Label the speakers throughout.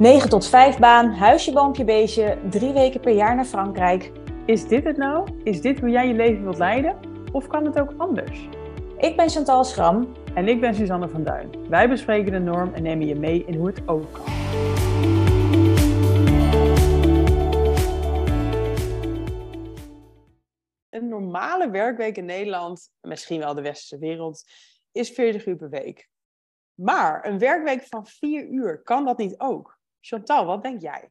Speaker 1: 9 tot 5 baan, huisje, boompje, beestje, drie weken per jaar naar Frankrijk.
Speaker 2: Is dit het nou? Is dit hoe jij je leven wilt leiden? Of kan het ook anders?
Speaker 1: Ik ben Chantal Schram.
Speaker 2: En ik ben Suzanne van Duin. Wij bespreken de norm en nemen je mee in hoe het ook kan. Een normale werkweek in Nederland, misschien wel de westerse wereld, is 40 uur per week. Maar een werkweek van 4 uur, kan dat niet ook? Chantal, wat denk jij?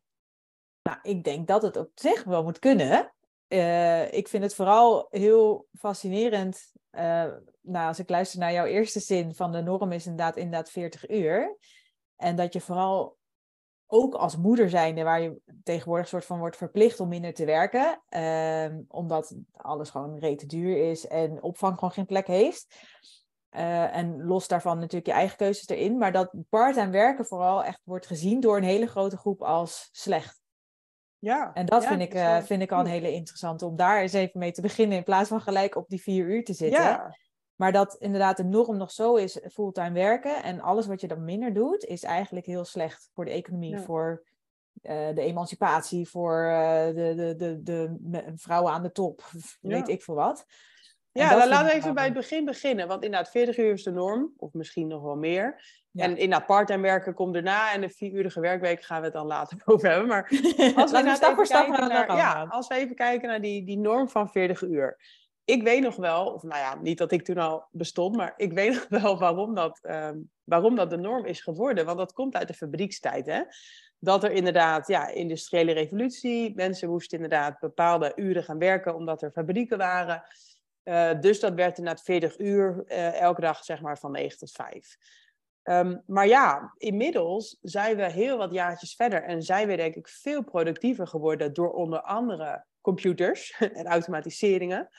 Speaker 1: Nou, ik denk dat het op zich wel moet kunnen. Uh, ik vind het vooral heel fascinerend. Uh, nou, als ik luister naar jouw eerste zin van de norm is inderdaad, inderdaad 40 uur. En dat je vooral ook als moeder zijnde, waar je tegenwoordig soort van wordt verplicht om minder te werken, uh, omdat alles gewoon rete duur is en opvang gewoon geen plek heeft. Uh, en los daarvan natuurlijk je eigen keuzes erin. Maar dat part-time werken vooral echt wordt gezien door een hele grote groep als slecht.
Speaker 2: Ja.
Speaker 1: En dat
Speaker 2: ja,
Speaker 1: vind, ik, uh, vind ik al een hele interessante om daar eens even mee te beginnen. In plaats van gelijk op die vier uur te zitten.
Speaker 2: Ja.
Speaker 1: Maar dat inderdaad de norm nog zo is fulltime werken. En alles wat je dan minder doet, is eigenlijk heel slecht voor de economie.
Speaker 2: Ja.
Speaker 1: Voor uh, de emancipatie, voor de, de, de, de, vrouwen aan de top. Weet ik veel wat.
Speaker 2: Ja, dan laten we even bij het begin beginnen. Want inderdaad, 40 uur is de norm, of misschien nog wel meer. Ja. En inderdaad, parttime werken komt erna en de vierurige werkweek gaan we het dan later over hebben. Maar als we,
Speaker 1: we stap voor stap
Speaker 2: naar, naar ja, als we even kijken naar die, die norm van 40 uur. Ik weet nog wel, of nou ja, niet dat ik toen al bestond, maar ik weet nog wel waarom dat, um, waarom dat de norm is geworden. Want dat komt uit de fabriekstijd, hè. Dat er inderdaad, ja, industriële revolutie, mensen moesten inderdaad bepaalde uren gaan werken omdat er fabrieken waren. Uh, dus dat werd inderdaad 40 uur uh, elke dag, zeg maar, van 9 tot 5. Um, maar ja, inmiddels zijn we heel wat jaartjes verder en zijn we denk ik veel productiever geworden door onder andere computers en automatiseringen.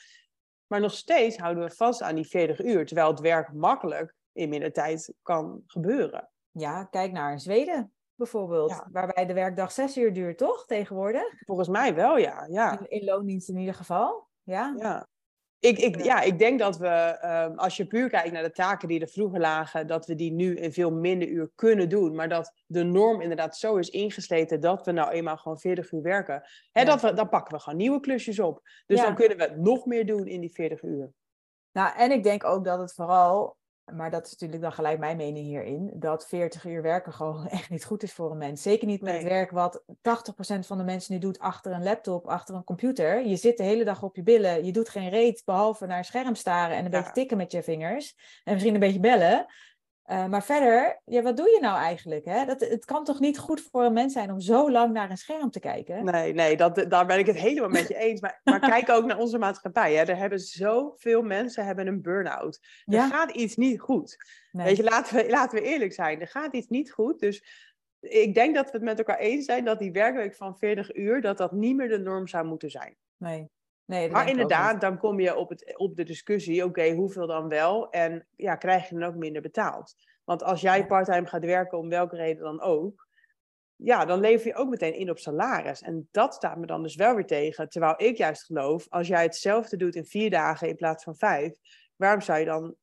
Speaker 2: Maar nog steeds houden we vast aan die 40 uur, terwijl het werk makkelijk in minder tijd kan gebeuren.
Speaker 1: Ja, kijk naar Zweden bijvoorbeeld, ja. waarbij de werkdag 6 uur duurt, toch, tegenwoordig?
Speaker 2: Volgens mij wel, ja. ja.
Speaker 1: In, in loondienst in ieder geval, ja.
Speaker 2: ja. Ik, ik, ja, ik denk dat we, um, als je puur kijkt naar de taken die er vroeger lagen, dat we die nu in veel minder uur kunnen doen. Maar dat de norm inderdaad zo is ingesleten dat we nou eenmaal gewoon 40 uur werken. Hè, ja. dat we, dan pakken we gewoon nieuwe klusjes op. Dus ja. dan kunnen we nog meer doen in die 40 uur.
Speaker 1: Nou, en ik denk ook dat het vooral, maar dat is natuurlijk dan gelijk mijn mening hierin, dat 40 uur werken gewoon echt niet goed is voor een mens. Zeker niet met nee. het werk wat 80% van de mensen nu doet achter een laptop, achter een computer. Je zit de hele dag op je billen, je doet geen reet behalve naar een scherm staren en een ja. beetje tikken met je vingers. En misschien een beetje bellen. Uh, maar verder, ja, wat doe je nou eigenlijk? Hè? Dat, het kan toch niet goed voor een mens zijn om zo lang naar een scherm te kijken?
Speaker 2: Nee, nee dat, daar ben ik het helemaal met je eens. Maar, maar kijk ook naar onze maatschappij. Hè? Er hebben zoveel mensen hebben een burn-out. Er ja? gaat iets niet goed. Nee. Weet je, laten we, laten we eerlijk zijn. Er gaat iets niet goed. Dus ik denk dat we het met elkaar eens zijn dat die werkweek van 40 uur, dat dat niet meer de norm zou moeten zijn.
Speaker 1: Nee. Nee,
Speaker 2: maar inderdaad, dan kom je op, het, op de discussie, oké, okay, hoeveel dan wel? En ja, krijg je dan ook minder betaald? Want als jij parttime gaat werken, om welke reden dan ook, ja, dan lever je ook meteen in op salaris. En dat staat me dan dus wel weer tegen. Terwijl ik juist geloof, als jij hetzelfde doet in vier dagen in plaats van vijf, waarom zou je dan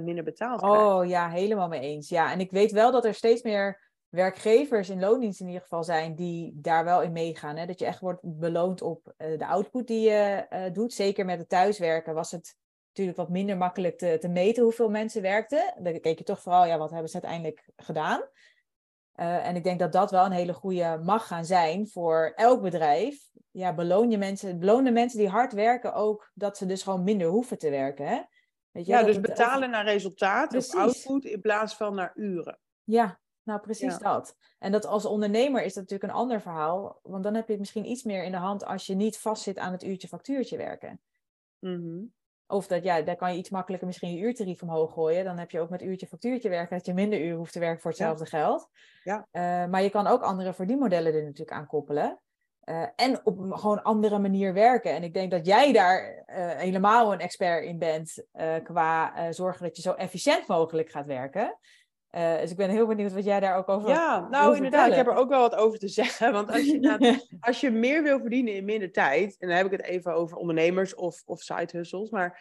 Speaker 2: 20% minder betaald krijgen?
Speaker 1: Oh ja, helemaal mee eens. Ja, en ik weet wel dat er steeds meer werkgevers in loondienst in ieder geval zijn die daar wel in meegaan. Hè? Dat je echt wordt beloond op uh, de output die je uh, doet. Zeker met het thuiswerken was het natuurlijk wat minder makkelijk te, te, meten hoeveel mensen werkten. Dan keek je toch vooral, ja, wat hebben ze uiteindelijk gedaan? Uh, en ik denk dat dat wel een hele goede mag gaan zijn voor elk bedrijf. Ja, beloon je mensen, beloon de mensen die hard werken ook dat ze dus gewoon minder hoeven te werken. Hè?
Speaker 2: Weet je, ja, dus betalen naar resultaat of output in plaats van naar uren.
Speaker 1: Ja, nou, precies ja. dat. En dat als ondernemer is dat natuurlijk een ander verhaal. Want dan heb je het misschien iets meer in de hand als je niet vastzit aan het uurtje factuurtje werken.
Speaker 2: Mm -hmm.
Speaker 1: Of dat, ja, daar kan je iets makkelijker misschien je uurtarief omhoog gooien. Dan heb je ook met uurtje factuurtje werken dat je minder uren hoeft te werken voor hetzelfde
Speaker 2: ja.
Speaker 1: geld.
Speaker 2: Ja.
Speaker 1: Uh, maar je kan ook andere verdienmodellen er natuurlijk aan koppelen. Uh, en op een gewoon andere manier werken. En ik denk dat jij daar uh, helemaal een expert in bent qua zorgen dat je zo efficiënt mogelijk gaat werken. Uh, dus ik ben heel benieuwd wat jij daar ook over
Speaker 2: Ja, nou inderdaad, ik heb er ook wel wat over te zeggen. Want als je, als je meer wil verdienen in minder tijd, en dan heb ik het even over ondernemers of, of side hustles, maar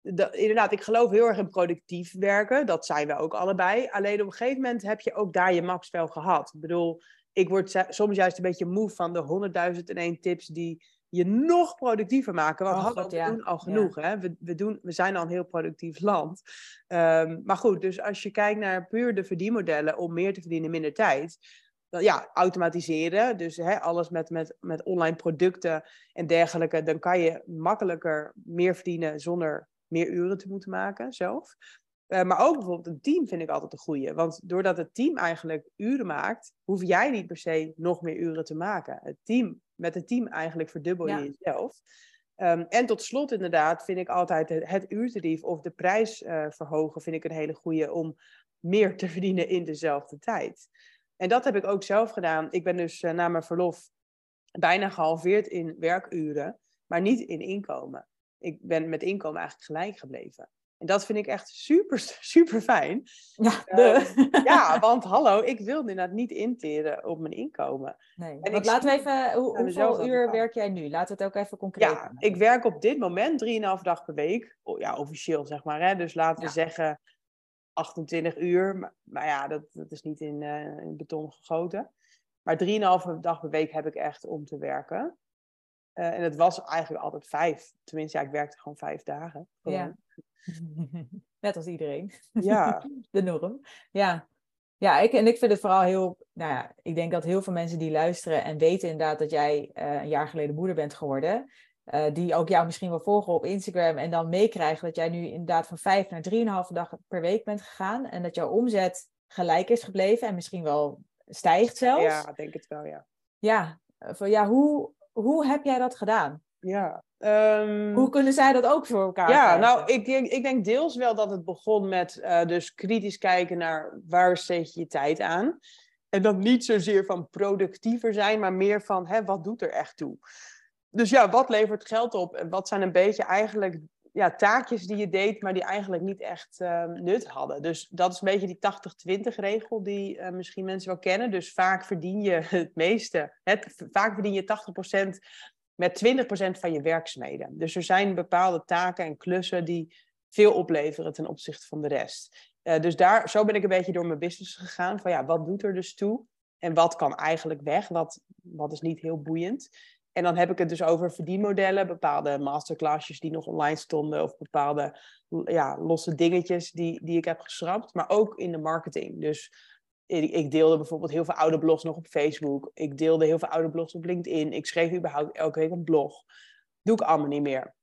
Speaker 2: de, inderdaad, ik geloof heel erg in productief werken. Dat zijn we ook allebei. Alleen op een gegeven moment heb je ook daar je max wel gehad. Ik bedoel, ik word soms juist een beetje moe van de 100.001 tips die je nog productiever maken. Want oh, we doen al genoeg. Hè? We, we, doen, we zijn al een heel productief land. Ehm, maar goed, dus als je kijkt naar puur de verdienmodellen om meer te verdienen in minder tijd. Dan, ja, automatiseren. Dus hè, alles met, met, met online producten en dergelijke. Dan kan je makkelijker meer verdienen zonder meer uren te moeten maken zelf. Uh, maar ook bijvoorbeeld een team vind ik altijd een goede. Want doordat het team eigenlijk uren maakt, hoef jij niet per se nog meer uren te maken. Het team, met het team eigenlijk verdubbel je jezelf. Um, en tot slot inderdaad vind ik altijd het, het uurtarief of de prijs uh, verhogen vind ik een hele goede om meer te verdienen in dezelfde tijd. En dat heb ik ook zelf gedaan. Ik ben dus uh, na mijn verlof bijna gehalveerd in werkuren, maar niet in inkomen. Ik ben met inkomen eigenlijk gelijk gebleven. En dat vind ik echt super, super fijn.
Speaker 1: Ja, uh,
Speaker 2: ja want hallo, ik wil inderdaad niet interen op mijn inkomen.
Speaker 1: Nee, en laten we even, hoe, hoeveel uur werk jij nu? Laten we het ook even concreet
Speaker 2: Ja, ik werk op dit moment 3,5 dag per week. Ja, officieel zeg maar. Hè? Dus laten we zeggen 28 uur. Maar, maar ja, dat, dat is niet in, uh, in beton gegoten. Maar 3,5 dag per week heb ik echt om te werken. Uh, en het was eigenlijk altijd vijf. Tenminste, ja, ik werkte gewoon vijf dagen. Gewoon. Ja.
Speaker 1: Net als iedereen.
Speaker 2: Ja.
Speaker 1: De norm. Ja. Ja, ik, en ik vind het vooral heel, nou ja, ik denk dat heel veel mensen die luisteren en weten inderdaad dat jij uh, een jaar geleden moeder bent geworden, uh, die ook jou misschien wel volgen op Instagram en dan meekrijgen dat jij nu inderdaad van vijf naar drieënhalve dag per week bent gegaan en dat jouw omzet gelijk is gebleven en misschien wel stijgt zelfs.
Speaker 2: Ja, denk het wel, ja.
Speaker 1: Ja, van, ja hoe, hoe heb jij dat gedaan?
Speaker 2: Ja,
Speaker 1: Um, Hoe kunnen zij dat ook voor elkaar
Speaker 2: Ja,
Speaker 1: krijgen?
Speaker 2: nou, ik denk, ik denk deels wel dat het begon met uh, dus kritisch kijken naar waar zet je je tijd aan. En dan niet zozeer van productiever zijn, maar meer van hè, wat doet er echt toe. Dus ja, wat levert geld op? En wat zijn een beetje eigenlijk ja, taakjes die je deed, maar die eigenlijk niet echt uh, nut hadden. Dus dat is een beetje die 80-20 regel die uh, misschien mensen wel kennen. Dus vaak verdien je het meeste. Vaak verdien je 80% met 20% van je werkzaamheden. Dus er zijn bepaalde taken en klussen die veel opleveren ten opzichte van de rest. Uh, dus daar, zo ben ik een beetje door mijn business gegaan. Van ja, wat doet er dus toe? En wat kan eigenlijk weg? Wat, wat is niet heel boeiend? En dan heb ik het dus over verdienmodellen, bepaalde masterclassjes die nog online stonden, of bepaalde ja, losse dingetjes die, die ik heb geschrapt, maar ook in de marketing. Dus ik deelde bijvoorbeeld heel veel oude blogs nog op Facebook. Ik deelde heel veel oude blogs op LinkedIn. Ik schreef überhaupt elke week een blog. Doe ik allemaal niet meer.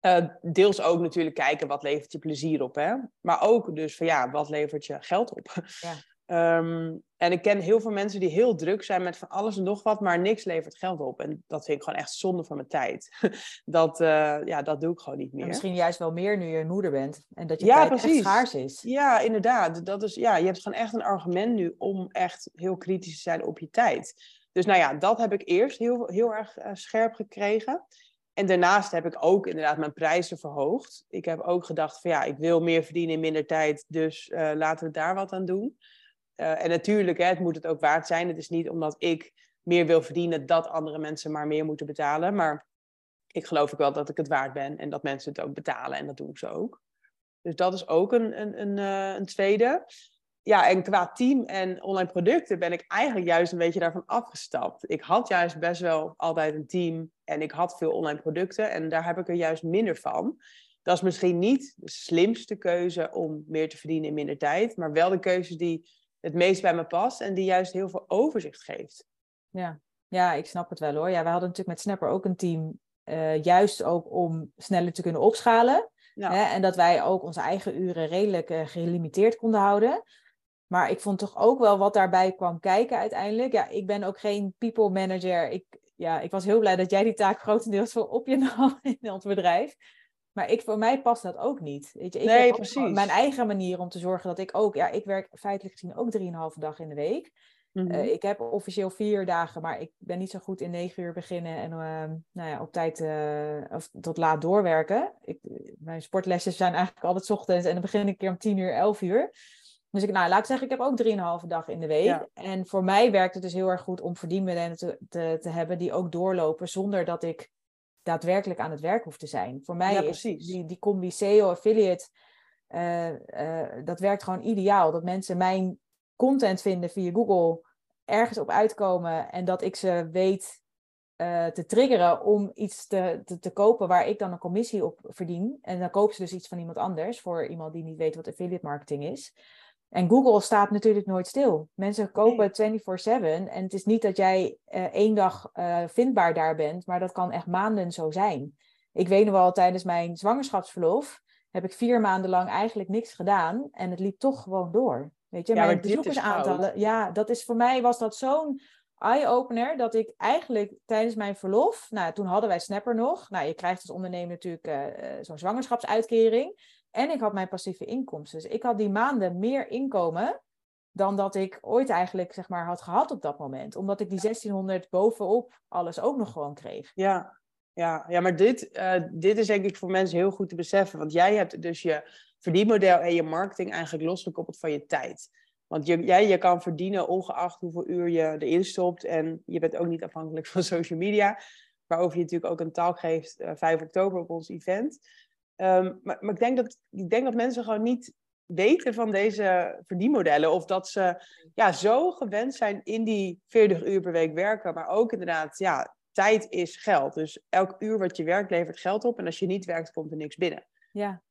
Speaker 2: Uh, deels ook natuurlijk kijken wat levert je plezier op. Hè? Maar ook dus van ja, wat levert je geld op? Ja. Ehm, en ik ken heel veel mensen die heel druk zijn met van alles en nog wat, maar niks levert geld op. En dat vind ik gewoon echt zonde van mijn tijd. dat, uh, ja, dat doe ik gewoon niet meer. En
Speaker 1: misschien juist wel meer nu je moeder bent. En dat je ja, tijd precies. echt schaars is.
Speaker 2: Ja, inderdaad. Dat is, ja, je hebt gewoon echt een argument nu om echt heel kritisch te zijn op je tijd. Dus nou ja, dat heb ik eerst heel, heel erg uh, scherp gekregen. En daarnaast heb ik ook inderdaad mijn prijzen verhoogd. Ik heb ook gedacht van ja, ik wil meer verdienen in minder tijd, dus uh, laten we daar wat aan doen. Uh, en natuurlijk, hè, het moet het ook waard zijn. Het is niet omdat ik meer wil verdienen dat andere mensen maar meer moeten betalen. Maar ik geloof ook wel dat ik het waard ben en dat mensen het ook betalen. En dat doe ik zo ook. Dus dat is ook een, een, een, uh, een tweede. Ja, en qua team en online producten ben ik eigenlijk juist een beetje daarvan afgestapt. Ik had juist best wel altijd een team en ik had veel online producten en daar heb ik er juist minder van. Dat is misschien niet de slimste keuze om meer te verdienen in minder tijd, maar wel de keuze die het meest bij me past en die juist heel veel overzicht geeft.
Speaker 1: Ja, ja ik snap het wel hoor. Ja, we hadden natuurlijk met Snapper ook een team, uh, juist ook om sneller te kunnen opschalen. Ja. Hè, en dat wij ook onze eigen uren redelijk uh, gelimiteerd konden houden. Maar ik vond toch ook wel wat daarbij kwam kijken uiteindelijk. Ja, ik ben ook geen people manager. Ik, ja, ik was heel blij dat jij die taak grotendeels voor op je nam in ons bedrijf. Maar ik, voor mij past dat ook niet. Weet je, ik
Speaker 2: nee,
Speaker 1: heb
Speaker 2: precies.
Speaker 1: mijn eigen manier om te zorgen dat ik ook... Ja, ik werk feitelijk gezien ook drieënhalve dag in de week. Mm -hmm. uh, ik heb officieel vier dagen, maar ik ben niet zo goed in negen uur beginnen en uh, nou ja, op tijd uh, of tot laat doorwerken. Ik, mijn sportlessen zijn eigenlijk altijd ochtends en dan begin ik een keer om tien uur, elf uur. Dus ik, nou, laat ik zeggen, ik heb ook drieënhalve dag in de week. Ja. En voor mij werkt het dus heel erg goed om verdienmodellen te, te, te hebben die ook doorlopen zonder dat ik daadwerkelijk aan het werk hoeft te zijn. Voor mij
Speaker 2: ja,
Speaker 1: is die, die combi SEO affiliate, uh, uh, dat werkt gewoon ideaal. Dat mensen mijn content vinden via Google ergens op uitkomen en dat ik ze weet eh, te triggeren om iets te, te, te, kopen waar ik dan een commissie op verdien. En dan kopen ze dus iets van iemand anders voor iemand die niet weet wat affiliate marketing is. En Google staat natuurlijk nooit stil. Mensen kopen 24/7 en het is niet dat jij uh, één dag uh, vindbaar daar bent, maar dat kan echt maanden zo zijn. Ik weet nog wel, tijdens mijn zwangerschapsverlof heb ik vier maanden lang eigenlijk niks gedaan en het liep toch gewoon door. Weet je, ja, mijn bezoekersaantallen, ja, dat is voor mij was dat zo'n eye-opener dat ik eigenlijk tijdens mijn verlof, nou, toen hadden wij Snapper nog. Nou, je krijgt als ondernemer natuurlijk uh, zo'n zwangerschapsuitkering. En ik had mijn passieve inkomsten. Dus ik had die maanden meer inkomen dan dat ik ooit eigenlijk zeg maar had gehad op dat moment. Omdat ik die 1600 bovenop alles ook nog gewoon kreeg.
Speaker 2: Ja, ja, ja maar dit, uh, dit is denk ik voor mensen heel goed te beseffen. Want jij hebt dus je verdienmodel en je marketing eigenlijk losgekoppeld van je tijd. Want je, jij je kan verdienen ongeacht hoeveel uur je erin stopt. En je bent ook niet afhankelijk van social media. Waarover je natuurlijk ook een taal geeft uh, 5 oktober op ons event. Um, maar, maar ik, denk dat, ik denk dat mensen gewoon niet weten van deze verdienmodellen. Of dat ze ja, zo gewend zijn in die 40 uur per week werken. Maar ook inderdaad, ja, tijd is geld. Dus elk uur wat je werkt levert geld op. En als je niet werkt, komt er niks binnen.
Speaker 1: Ja.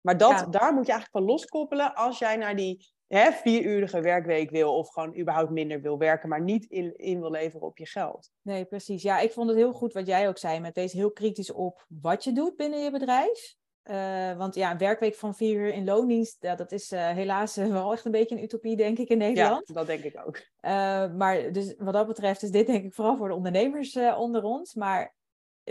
Speaker 2: Maar dat, daar moet je eigenlijk van loskoppelen als jij naar die hè, vieruurige werkweek wil. Of gewoon überhaupt minder wil werken, maar niet in, in wil leveren op je geld.
Speaker 1: Nee, precies. Ja, ik vond het heel goed wat jij ook zei. Met wees heel kritisch op wat je doet binnen je bedrijf. Uh, want ja, een werkweek van vier uur in loondienst, ja, dat is uh, helaas uh, wel echt een beetje een utopie, denk ik, in Nederland.
Speaker 2: Ja, dat denk ik ook.
Speaker 1: maar dus wat dat betreft is dit denk ik vooral voor de ondernemers onder ons. Maar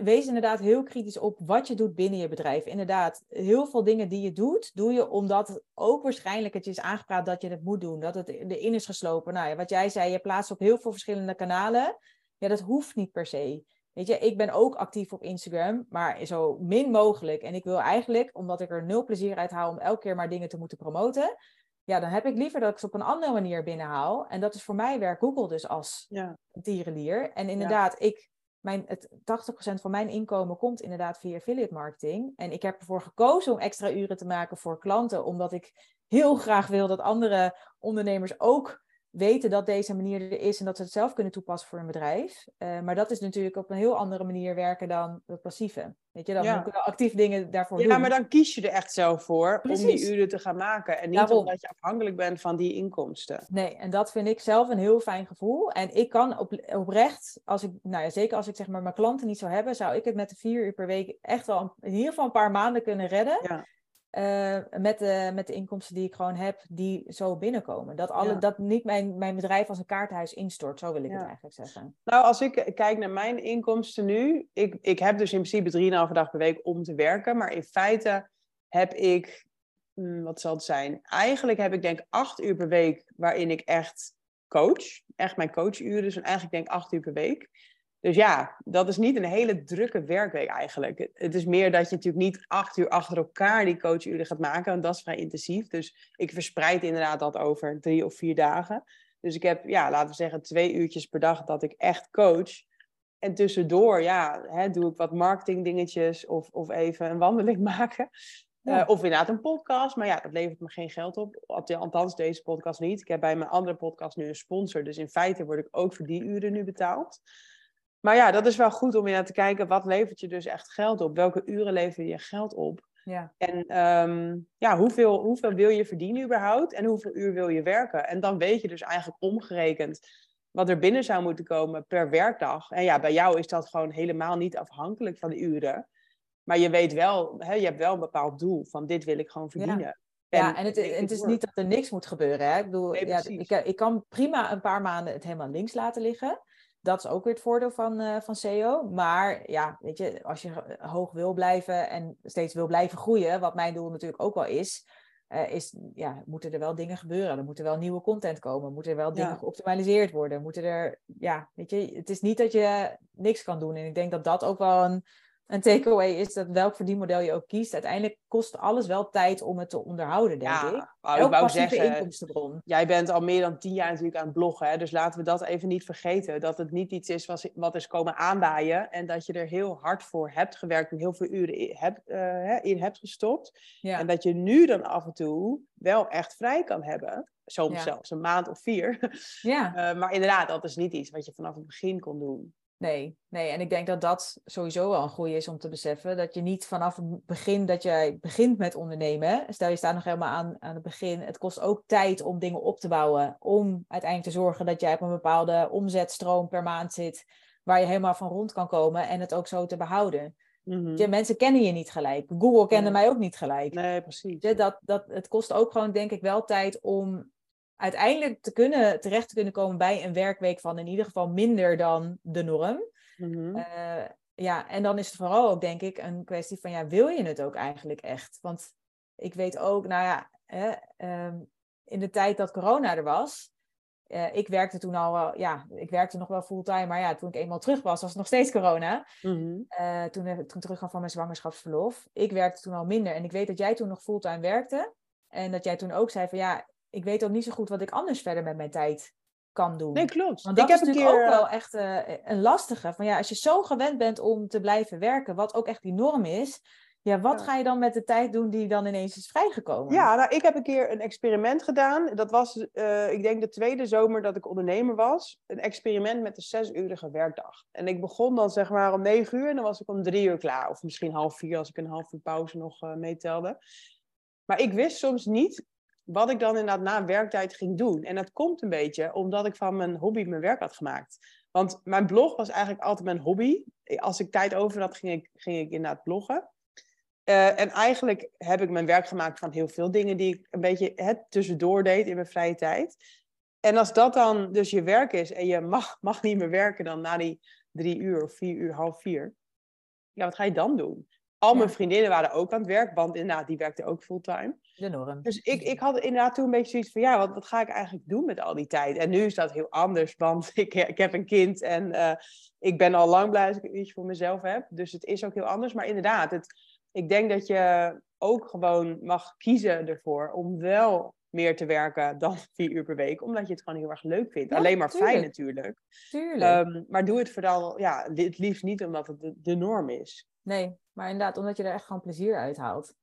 Speaker 1: wees inderdaad heel kritisch op wat je doet binnen je bedrijf. Inderdaad, heel veel dingen die je doet, doe je omdat ook waarschijnlijk het je is aangepraat dat je het moet doen. Dat het erin is geslopen. Nou ja, wat jij zei, je plaatst op heel veel verschillende kanalen. Ja, dat hoeft niet per se. Weet je, ik ben ook actief op Instagram, maar zo min mogelijk. En ik wil eigenlijk, omdat ik er nul plezier uit haal om elke keer maar dingen te moeten promoten, ja, dan heb ik liever dat ik ze op een andere manier binnenhaal. En dat is voor mij werk Google dus als ja. tierenlier. En inderdaad, ik mijn, het 80% van mijn inkomen komt inderdaad via affiliate marketing. En ik heb ervoor gekozen om extra uren te maken voor klanten, omdat ik heel graag wil dat andere ondernemers ook weten dat deze manier er is en dat ze het zelf kunnen toepassen voor een bedrijf. Uh, maar dat is natuurlijk op een heel andere manier werken dan het passieve. Weet je, dan ja. actief dingen daarvoor
Speaker 2: ja,
Speaker 1: doen.
Speaker 2: Ja, maar dan kies je er echt zelf voor Precies. om die uren te gaan maken. En niet Daarom. omdat je afhankelijk bent van die inkomsten.
Speaker 1: Nee, en dat vind ik zelf een heel fijn gevoel. En ik kan op, oprecht, als ik, nou ja, zeker als ik zeg maar mijn klanten niet zou hebben, zou ik het met de vier uur per week echt wel in ieder geval een paar maanden kunnen redden. Ja. Uh, met, de, met de inkomsten die ik gewoon heb, die zo binnenkomen. Dat, alle, ja. dat niet mijn, mijn bedrijf als een kaartenhuis instort, zo wil ik ja. het eigenlijk zeggen.
Speaker 2: Nou, als ik kijk naar mijn inkomsten nu, ik, ik heb dus in principe 3,5 dag per week om te werken, maar in feite heb ik, hmm, wat zal het zijn? Eigenlijk heb ik denk 8 uur per week waarin ik echt coach, echt mijn coachuren, dus eigenlijk denk 8 uur per week. Dus ja, dat is niet een hele drukke werkweek eigenlijk. Het is meer dat je natuurlijk niet acht uur achter elkaar die coachuren gaat maken, want dat is vrij intensief. Dus ik verspreid inderdaad dat over drie of vier dagen. Dus ik heb, ja, laten we zeggen, twee uurtjes per dag dat ik echt coach. En tussendoor, ja, hè, doe ik wat marketing dingetjes of, of even een wandeling maken. Ja. Uh, of inderdaad een podcast, maar ja, dat levert me geen geld op. Althans, deze podcast niet. Ik heb bij mijn andere podcast nu een sponsor, dus in feite word ik ook voor die uren nu betaald. Maar ja, dat is wel goed om naar te kijken, wat levert je dus echt geld op? Welke uren lever je geld op?
Speaker 1: Ja.
Speaker 2: En um, ja, hoeveel, hoeveel wil je verdienen überhaupt? En hoeveel uur wil je werken? En dan weet je dus eigenlijk omgerekend wat er binnen zou moeten komen per werkdag. En ja, bij jou is dat gewoon helemaal niet afhankelijk van de uren. Maar je weet wel, hè, je hebt wel een bepaald doel van dit wil ik gewoon verdienen.
Speaker 1: Ja. En, ja, en het, en het is niet dat er niks moet gebeuren. Hè? Ik bedoel, nee, ja, ik, ik kan prima een paar maanden het helemaal links laten liggen dat is ook weer het voordeel van, uh, van SEO. Maar ja, weet je, als je hoog wil blijven en steeds wil blijven groeien, wat mijn doel natuurlijk ook wel is, uh, is ja, moeten er wel dingen gebeuren. Er moet er wel nieuwe content komen. Moeten er wel dingen ja. geoptimaliseerd worden. Moeten er, ja, weet je, het is niet dat je niks kan doen. En ik denk dat dat ook wel een, een takeaway is dat welk verdienmodel je ook kiest, uiteindelijk kost alles wel tijd om het te onderhouden, denk
Speaker 2: ja,
Speaker 1: ik.
Speaker 2: Ik wou zeggen, inkomstenbron. Jij bent al meer dan tien jaar natuurlijk aan het bloggen, hè? dus laten we dat even niet vergeten. Dat het niet iets is wat, wat is komen aanbaaien en dat je er heel hard voor hebt gewerkt en heel veel uren in hebt, uh, in hebt gestopt. Ja. En dat je nu dan af en toe wel echt vrij kan hebben. Soms
Speaker 1: Ja.
Speaker 2: zelfs een maand of vier.
Speaker 1: Ja.
Speaker 2: Eh, maar inderdaad, dat is niet iets wat je vanaf het begin kon doen.
Speaker 1: Nee, nee, en ik denk dat dat sowieso wel een goede is om te beseffen. Dat je niet vanaf het begin dat jij begint met ondernemen, stel je staat nog helemaal aan, aan het begin, het kost ook tijd om dingen op te bouwen. Om uiteindelijk te zorgen dat jij op een bepaalde omzetstroom per maand zit, waar je helemaal van rond kan komen en het ook zo te behouden.
Speaker 2: Mhm.
Speaker 1: Je, mensen kennen je niet gelijk. Google kende
Speaker 2: Nee.
Speaker 1: mij ook niet gelijk.
Speaker 2: Nee, precies.
Speaker 1: Je, Dat, dat, het kost ook gewoon, denk ik, wel tijd om uiteindelijk te kunnen, terecht te kunnen komen bij een werkweek van in ieder geval minder dan de norm.
Speaker 2: Mhm.
Speaker 1: Eh, ja, en dan is het vooral ook, denk ik, een kwestie van, ja, wil je het ook eigenlijk echt? Want ik weet ook, nou ja, hè, ehm, in de tijd dat corona er was, eh, ik werkte toen al wel, ja, ik werkte nog wel fulltime, maar ja, toen ik eenmaal terug was, was het nog steeds corona.
Speaker 2: Mhm.
Speaker 1: Eh, toen, toen ik terugkwam van mijn zwangerschapsverlof. Ik werkte toen al minder en ik weet dat jij toen nog fulltime werkte. En dat jij toen ook zei van, ja, ik weet ook niet zo goed wat ik anders verder met mijn tijd kan doen.
Speaker 2: Nee, klopt.
Speaker 1: Want
Speaker 2: ik
Speaker 1: dat
Speaker 2: heb
Speaker 1: is
Speaker 2: een
Speaker 1: natuurlijk
Speaker 2: keer.
Speaker 1: ook wel echt eh, een lastige. Van ja, als je zo gewend bent om te blijven werken, wat ook echt die norm is. Ja, wat
Speaker 2: Ja.
Speaker 1: ga je dan met de tijd doen die dan ineens is vrijgekomen?
Speaker 2: Ja, nou, ik heb een keer een experiment gedaan. Dat was, eh, ik denk, de tweede zomer dat ik ondernemer was. Een experiment met een zesurige werkdag. En ik begon dan zeg maar om negen uur en dan was ik om drie uur klaar. Of misschien half vier als ik een half uur pauze nog eh, meetelde. Maar ik wist soms niet wat ik dan inderdaad na werktijd ging doen. En dat komt een beetje omdat ik van mijn hobby mijn werk had gemaakt. Want mijn blog was eigenlijk altijd mijn hobby. Als ik tijd over had, ging ik, ging ik inderdaad bloggen. Eh, en eigenlijk heb ik mijn werk gemaakt van heel veel dingen die ik een beetje het tussendoor deed in mijn vrije tijd. En als dat dan dus je werk is en je mag, mag niet meer werken dan na die drie uur of vier uur, half vier. Ja, wat ga je dan doen? Al mijn vriendinnen waren ook aan het werk, want inderdaad, die werkten ook fulltime.
Speaker 1: De norm.
Speaker 2: Dus ik, ik had inderdaad toen een beetje zoiets van, ja, wat, wat ga ik eigenlijk doen met al die tijd? En nu is dat heel anders, want ik, ik heb een kind en eh, ik ben al lang blij dat ik iets voor mezelf heb. Dus het is ook heel anders. Maar inderdaad, het, ik denk dat je ook gewoon mag kiezen ervoor om wel meer te werken dan vier uur per week, omdat je het gewoon heel erg leuk vindt.
Speaker 1: Ja,
Speaker 2: Alleen maar fijn
Speaker 1: tuurlijk.
Speaker 2: natuurlijk.
Speaker 1: Tuurlijk.
Speaker 2: Ehm, maar doe het vooral, ja, het liefst niet omdat het de, de norm is.
Speaker 1: nee, maar inderdaad, omdat je er echt gewoon plezier uit haalt.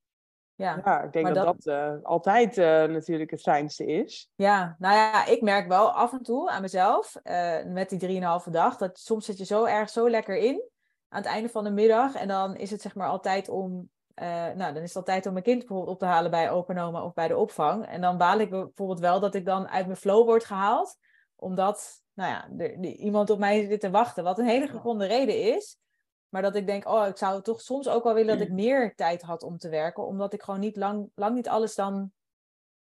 Speaker 1: Ja.
Speaker 2: Ja, ik denk
Speaker 1: Maar
Speaker 2: dat
Speaker 1: dat-
Speaker 2: dat, eh, altijd eh, natuurlijk het fijnste is.
Speaker 1: Ja, nou ja, ik merk wel af en toe aan mezelf, eh, met die drieënhalve dag, dat soms zit je zo erg zo lekker in aan het einde van de middag. En dan is het zeg maar altijd om, nou, dan is het altijd om mijn kind bijvoorbeeld op te halen bij openoma of bij de opvang. En dan baal ik bijvoorbeeld wel dat ik dan uit mijn flow word gehaald, omdat, nou ja, er, er iemand op mij zit te wachten, wat een hele gegronde reden is. Maar dat ik denk, oh, ik zou toch soms ook wel willen dat ik meer tijd had om te werken, omdat ik gewoon niet lang, lang niet alles dan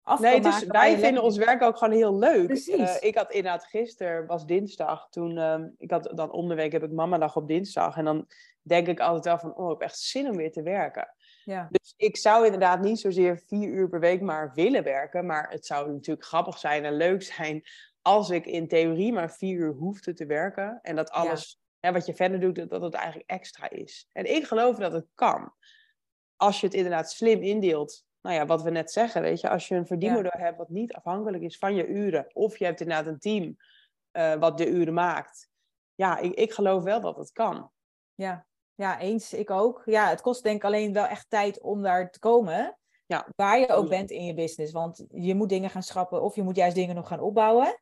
Speaker 1: af
Speaker 2: Nee,
Speaker 1: kan maken
Speaker 2: wij vinden
Speaker 1: lekker-
Speaker 2: ons werk ook gewoon heel leuk.
Speaker 1: Precies.
Speaker 2: Eh, ik had inderdaad gisteren, was dinsdag, toen, ehm, ik had dan om de week heb ik mamadag op dinsdag. En dan denk ik altijd wel van, oh, ik heb echt zin om weer te werken.
Speaker 1: Ja.
Speaker 2: Dus ik zou inderdaad niet zozeer vier uur per week maar willen werken. Maar het zou natuurlijk grappig zijn en leuk zijn als ik in theorie maar vier uur hoefde te werken. En dat alles, hè, wat je verder doet, dat, het eigenlijk extra is. En ik geloof dat het kan. Als je het inderdaad slim indeelt. Nou ja, wat we net zeggen, weet je. Als je een verdienmodel hebt wat niet afhankelijk is van je uren. Of je hebt inderdaad een team eh, wat de uren maakt. Ja, ik, ik geloof wel dat het kan.
Speaker 1: Ja. ja, eens. Ik ook. Ja, het kost denk ik alleen wel echt tijd om daar te komen.
Speaker 2: Ja.
Speaker 1: Waar je ook bent in je business. Want je moet dingen gaan schrappen of je moet juist dingen nog gaan opbouwen.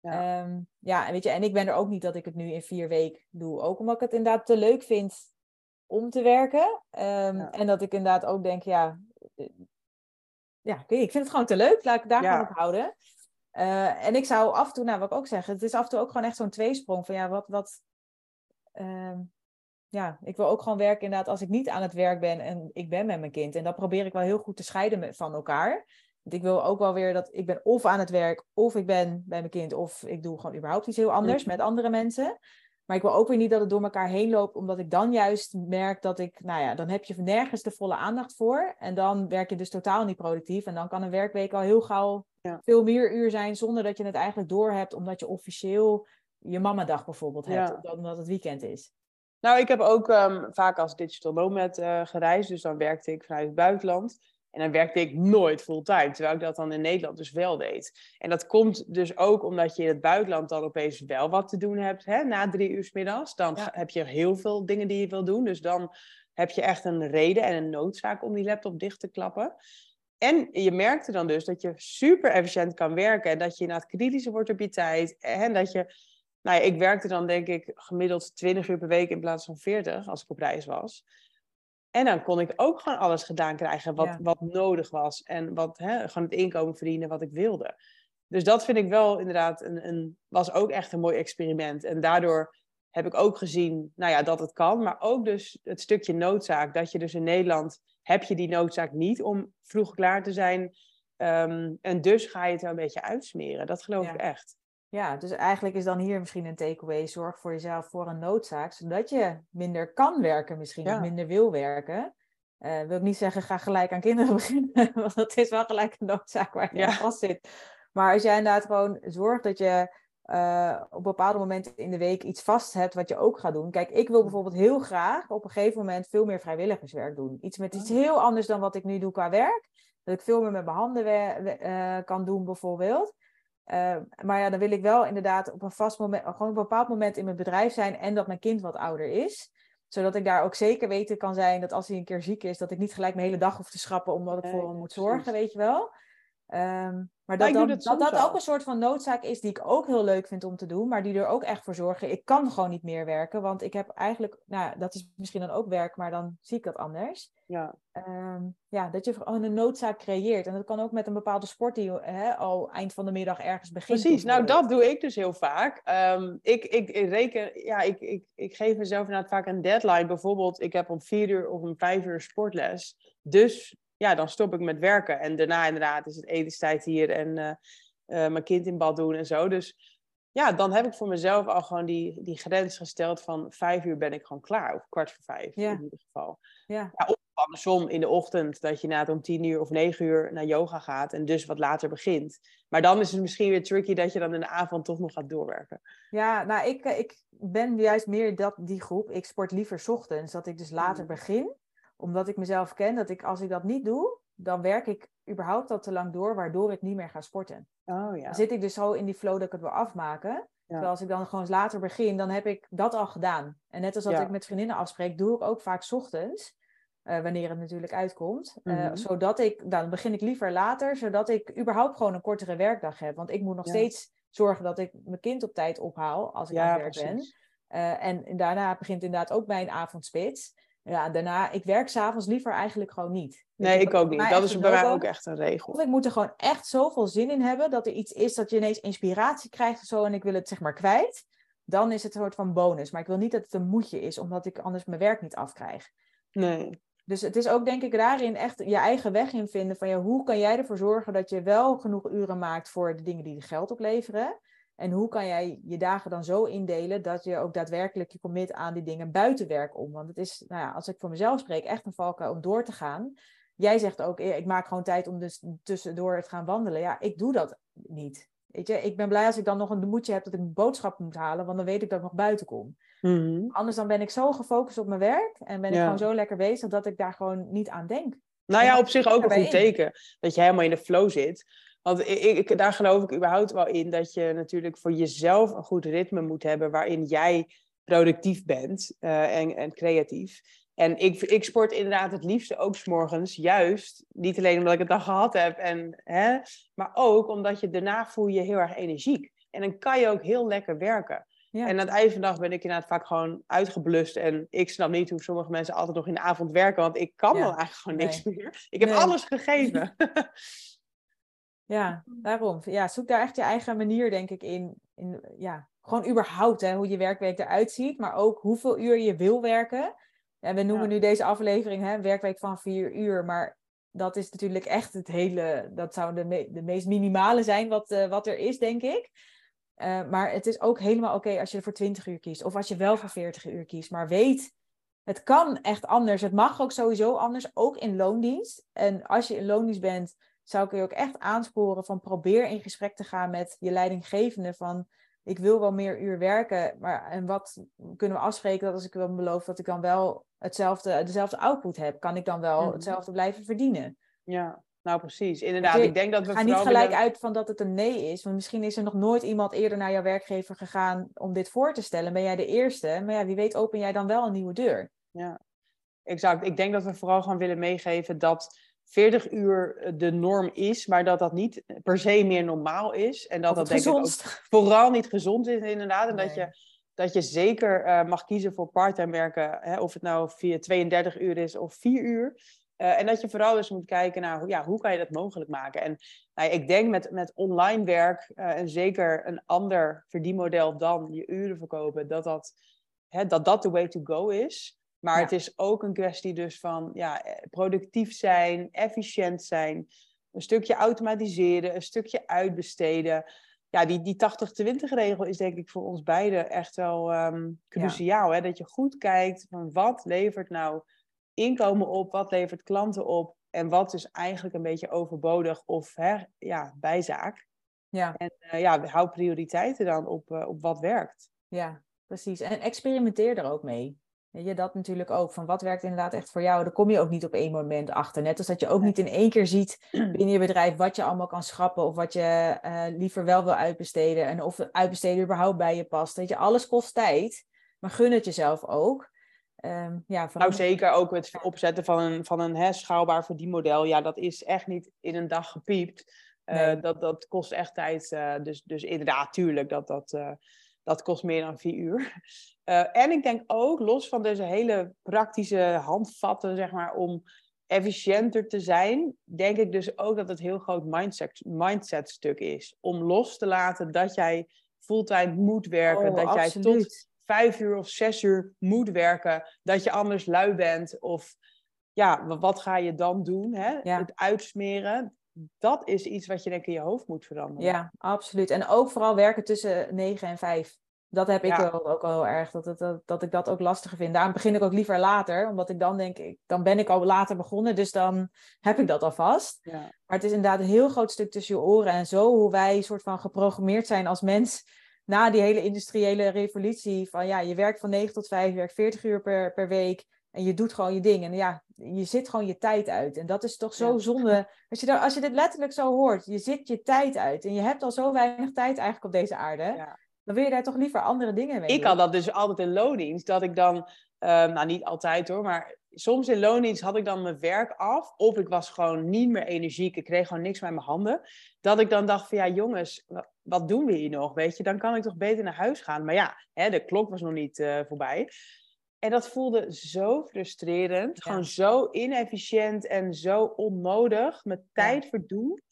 Speaker 2: Ja.
Speaker 1: En weet je, en ik ben er ook niet dat ik het nu in vier weken doe. Ook omdat ik het inderdaad te leuk vind om te werken. Ehm,
Speaker 2: Ja.
Speaker 1: En dat ik inderdaad ook denk, ja, eh, ja, ik vind het gewoon te leuk. Laat ik daar
Speaker 2: Ja.
Speaker 1: gewoon op houden. Eh, en ik zou af en toe, nou wat ik ook zeg, het is af en toe ook gewoon echt zo'n tweesprong van ja, wat, wat, ehm, ja, ik wil ook gewoon werken inderdaad als ik niet aan het werk ben en ik ben met mijn kind. En dat probeer ik wel heel goed te scheiden met- van elkaar. Ik wil ook wel weer dat ik ben of aan het werk, of ik ben bij mijn kind, of ik doe gewoon überhaupt iets heel anders met andere mensen. Maar ik wil ook weer niet dat het door elkaar heen loopt, omdat ik dan juist merk dat ik, nou ja, dan heb je nergens de volle aandacht voor. En dan werk je dus totaal niet productief. En dan kan een werkweek al heel gauw
Speaker 2: Ja.
Speaker 1: veel meer uur zijn, zonder dat je het eigenlijk doorhebt, omdat je officieel je mamadag bijvoorbeeld hebt,
Speaker 2: Ja.
Speaker 1: omdat- omdat het weekend is.
Speaker 2: Nou, ik heb ook ehm, vaak als digital nomad eh, gereisd. Dus dan werkte ik vanuit het buitenland. En dan werkte ik nooit fulltime. Terwijl ik dat dan in Nederland dus wel deed. En dat komt dus ook omdat je in het buitenland dan opeens wel wat te doen hebt. Hè, na drie uur 's middags. Dan
Speaker 1: Ja.
Speaker 2: heb je heel veel dingen die je wil doen. Dus dan heb je echt een reden en een noodzaak om die laptop dicht te klappen. En je merkte dan dus dat je super efficiënt kan werken. En dat je inderdaad kritischer wordt op je tijd. En dat je, nou ja, ik werkte dan denk ik gemiddeld 20 uur per week in plaats van 40 als ik op reis was. En dan kon ik ook gewoon alles gedaan krijgen wat, wat nodig was. En wat, hè, gewoon het inkomen verdienen wat ik wilde. Dus dat vind ik wel inderdaad een, een, was ook echt een mooi experiment. En daardoor heb ik ook gezien nou ja, dat het kan. Maar ook dus het stukje noodzaak. Dat je dus in Nederland heb je die noodzaak niet om vroeg klaar te zijn. Ehm, en dus ga je het er een beetje uitsmeren. Dat geloof ik echt.
Speaker 1: Ja, dus eigenlijk is dan hier misschien een takeaway. Zorg voor jezelf voor een noodzaak, zodat je minder kan werken misschien, of minder wil werken. Uh, wil ik niet zeggen, ga gelijk aan kinderen beginnen, want dat is wel gelijk een noodzaak waar je ja. vast zit. Maar als jij inderdaad gewoon zorgt dat je uh, op bepaalde momenten in de week iets vast hebt wat je ook gaat doen. Kijk, ik wil bijvoorbeeld heel graag op een gegeven moment veel meer vrijwilligerswerk doen. Iets met iets oh. heel anders dan wat ik nu doe qua werk. Dat ik veel meer met mijn handen uh, kan doen bijvoorbeeld. Uh, maar ja, dan wil ik wel inderdaad op een vast moment, gewoon op een bepaald moment in mijn bedrijf zijn en dat mijn kind wat ouder is. Zodat ik daar ook zeker weten kan zijn dat als hij een keer ziek is, dat ik niet gelijk mijn hele dag hoef te schrappen omdat ik voor hem moet zorgen, weet je wel. Um, maar dat dat, dat, dat ook een soort van noodzaak is die ik ook heel leuk vind om te doen, maar die er ook echt voor zorgen. Ik kan gewoon niet meer werken, want ik heb eigenlijk, nou dat is misschien dan ook werk, maar dan zie ik dat anders. Ja, um, ja dat je gewoon een noodzaak creëert. En dat kan ook met een bepaalde sport die hè, al eind van de middag ergens begint.
Speaker 2: Precies, nou dat doe ik dus heel vaak. Um, ik, ik, ik, reken, ja, ik, ik, ik geef mezelf inderdaad vaak een deadline. Bijvoorbeeld, ik heb om vier uur of om vijf uur sportles. Dus ja, dan stop ik met werken. En daarna inderdaad is het etenstijd hier en uh, mijn kind in bad doen en zo. Dus ja, dan heb ik voor mezelf al gewoon die, die grens gesteld van vijf uur ben ik gewoon klaar. Of kwart voor vijf in ieder geval. Ja. ja of andersom in de ochtend dat je na om tien uur of negen uur naar yoga gaat en dus wat later begint. Maar dan is het misschien weer tricky dat je dan in de avond toch nog gaat doorwerken.
Speaker 1: Ja, nou ik, eh, ik ben juist meer dat, die groep. Ik sport liever ochtends, dat ik dus later mm. begin omdat ik mezelf ken dat ik als ik dat niet doe, dan werk ik überhaupt al te lang door, waardoor ik niet meer ga sporten. Oh, ja. Dan zit ik dus zo in die flow dat ik het wil afmaken. Terwijl als ik dan gewoon later begin, dan heb ik dat al gedaan. En net als dat ik met vriendinnen afspreek, doe ik ook vaak ochtends. Uh, wanneer het natuurlijk uitkomt. Uh, Zodat ik, dan begin ik liever later, zodat ik überhaupt gewoon een kortere werkdag heb. Want ik moet nog steeds zorgen dat ik mijn kind op tijd ophaal als ik aan het werk ben. Uh, en daarna begint inderdaad ook mijn avondspits. Ja, daarna, ik werk s'avonds liever eigenlijk gewoon niet.
Speaker 2: Nee, ik ook niet. Dat is bij mij ook echt een regel.
Speaker 1: Of ik moet er gewoon echt zoveel zin in hebben dat er iets is dat je ineens inspiratie krijgt of zo en ik wil het zeg maar kwijt. Dan is het een soort van bonus. Maar ik wil niet dat het een moedje is, omdat ik anders mijn werk niet afkrijg. Nee. Dus het is ook denk ik daarin echt je eigen weg in vinden van ja, hoe kan jij ervoor zorgen dat je wel genoeg uren maakt voor de dingen die je geld opleveren. En hoe kan jij je dagen dan zo indelen dat je ook daadwerkelijk je commit aan die dingen buiten werk om? Want het is, nou ja, als ik voor mezelf spreek, echt een valkuil om door te gaan. Jij zegt ook, ik maak gewoon tijd om dus tussendoor te gaan wandelen. Ja, ik doe dat niet. Weet je, ik ben blij als ik dan nog een moedje heb dat ik een boodschap moet halen, want dan weet ik dat ik nog buiten kom. Mhm. Anders dan ben ik zo gefocust op mijn werk en ben ik gewoon zo lekker bezig dat ik daar gewoon niet aan denk.
Speaker 2: Nou ja, op zich ook een goed teken. Dat je helemaal in de flow zit. Want ik, ik, daar geloof ik überhaupt wel in dat je natuurlijk voor jezelf een goed ritme moet hebben waarin jij productief bent uh, en, en creatief. En ik, ik sport inderdaad het liefste ook s'morgens, juist. Niet alleen omdat ik het dag gehad heb, en, hè, maar ook omdat je daarna voel je heel erg energiek. En dan kan je ook heel lekker werken. Ja. En aan het einde van de dag ben ik inderdaad vaak gewoon uitgeblust. En ik snap niet hoe sommige mensen altijd nog in de avond werken, want ik kan ja. wel eigenlijk gewoon niks meer. Ik heb alles gegeven.
Speaker 1: Ja, daarom. Ja, zoek daar echt je eigen manier, denk ik, in. in ja, gewoon überhaupt hè, hoe je werkweek eruit ziet, maar ook hoeveel uur je wil werken. En we noemen nu deze aflevering hè, werkweek van vier uur, maar dat is natuurlijk echt het hele, dat zou de, de meest minimale zijn wat, uh, wat er is, denk ik. Uh, maar het is ook helemaal oké als je er voor 20 uur kiest, of als je wel voor 40 uur kiest. Maar weet, het kan echt anders. Het mag ook sowieso anders, ook in loondienst. En als je in loondienst bent, zou ik je ook echt aansporen van probeer in gesprek te gaan met je leidinggevende van ik wil wel meer uur werken, maar en wat kunnen we afspreken dat als ik wel beloof dat ik dan wel hetzelfde, dezelfde output heb, kan ik dan wel mhm. hetzelfde blijven verdienen?
Speaker 2: Ja, nou precies, inderdaad. ik denk dat we
Speaker 1: ga niet gelijk uit van dat het een nee is, want misschien is er nog nooit iemand eerder naar jouw werkgever gegaan om dit voor te stellen. Ben jij de eerste? Maar ja, wie weet open jij dan wel een nieuwe deur.
Speaker 2: Ja, exact. Ik denk dat we vooral gewoon willen meegeven dat 40 uur de norm is, maar dat dat niet per se meer normaal is. En dat dat denk ik ook vooral niet gezond is, inderdaad. En dat, je, dat je zeker uh, mag kiezen voor parttime werken, hè, of het nou via 32 uur is of 4 uur. Uh, en dat je vooral dus moet kijken naar ja, hoe kan je dat mogelijk maken. En nou, ik denk met, met online werk uh, en zeker een ander verdienmodel dan je uren verkopen, dat dat, hè, dat, dat de way to go is. Maar het is ook een kwestie dus van ja, eh, productief zijn, efficiënt zijn, een stukje automatiseren, een stukje uitbesteden. Ja, die, die 80-20 regel is denk ik voor ons beiden echt wel um, cruciaal. Hè? Dat je goed kijkt van wat levert nou inkomen op, wat levert klanten op en wat is eigenlijk een beetje overbodig of hè, ja, bijzaak. Ja. En uh, ja, hou prioriteiten dan op, uh, op wat werkt.
Speaker 1: Ja, precies. En experimenteer er ook mee. Weet je, dat natuurlijk ook. Van wat werkt inderdaad echt voor jou? Daar kom je ook niet op één moment achter. Net als dat je ook niet in één keer ziet binnen je bedrijf wat je allemaal kan schrappen. Of wat je uh, liever wel wil uitbesteden. En of uitbesteden überhaupt bij je past. Weet je, alles kost tijd. Maar gun het jezelf ook.
Speaker 2: Um, ja, Nou zeker ook het opzetten van een, van een hè, schaalbaar verdienmodel. Ja, dat is echt niet in een dag gepiept. Uh, dat, dat kost echt tijd. Uh, dus, dus inderdaad, tuurlijk, dat, dat, uh, dat kost meer dan vier uur. Uh, en ik denk ook, los van deze hele praktische handvatten, zeg maar, om efficiënter te zijn, denk ik dus ook dat het heel groot mindset, mindset stuk is. Om los te laten dat jij fulltime moet werken,
Speaker 1: oh,
Speaker 2: dat
Speaker 1: absoluut.
Speaker 2: jij tot vijf uur of zes uur moet werken, dat je anders lui bent. Of ja, wat ga je dan doen? Hè? Ja. Het uitsmeren. Dat is iets wat je denk ik in je hoofd moet veranderen.
Speaker 1: Ja, absoluut. En ook vooral werken tussen negen en vijf. Dat heb ik wel ook al heel erg, dat, dat ik dat ook lastiger vind. Daarom begin ik ook liever later, omdat ik dan denk, ik, dan ben ik al later begonnen, dus dan heb ik dat alvast. Ja. Maar het is inderdaad een heel groot stuk tussen je oren en zo hoe wij soort van geprogrammeerd zijn als mens na die hele industriële revolutie. Van ja, je werkt van 9 tot 5, je werkt 40 uur per, per week en je doet gewoon je ding. En ja, je zit gewoon je tijd uit. En dat is toch zo ja. zonde. Als je, daar, als je dit letterlijk zo hoort, je zit je tijd uit en je hebt al zo weinig tijd eigenlijk op deze aarde. Ja dan wil je daar toch liever andere dingen mee
Speaker 2: Ik had dat dus altijd in loondienst, dat ik dan, um, nou niet altijd hoor, maar soms in loondienst had ik dan mijn werk af, of ik was gewoon niet meer energiek, ik kreeg gewoon niks met mijn handen, dat ik dan dacht van ja jongens, wat doen we hier nog, weet je, dan kan ik toch beter naar huis gaan. Maar ja, hè, de klok was nog niet uh, voorbij. En dat voelde zo frustrerend, ja. gewoon zo inefficiënt en zo onnodig, met tijd ja. verdoen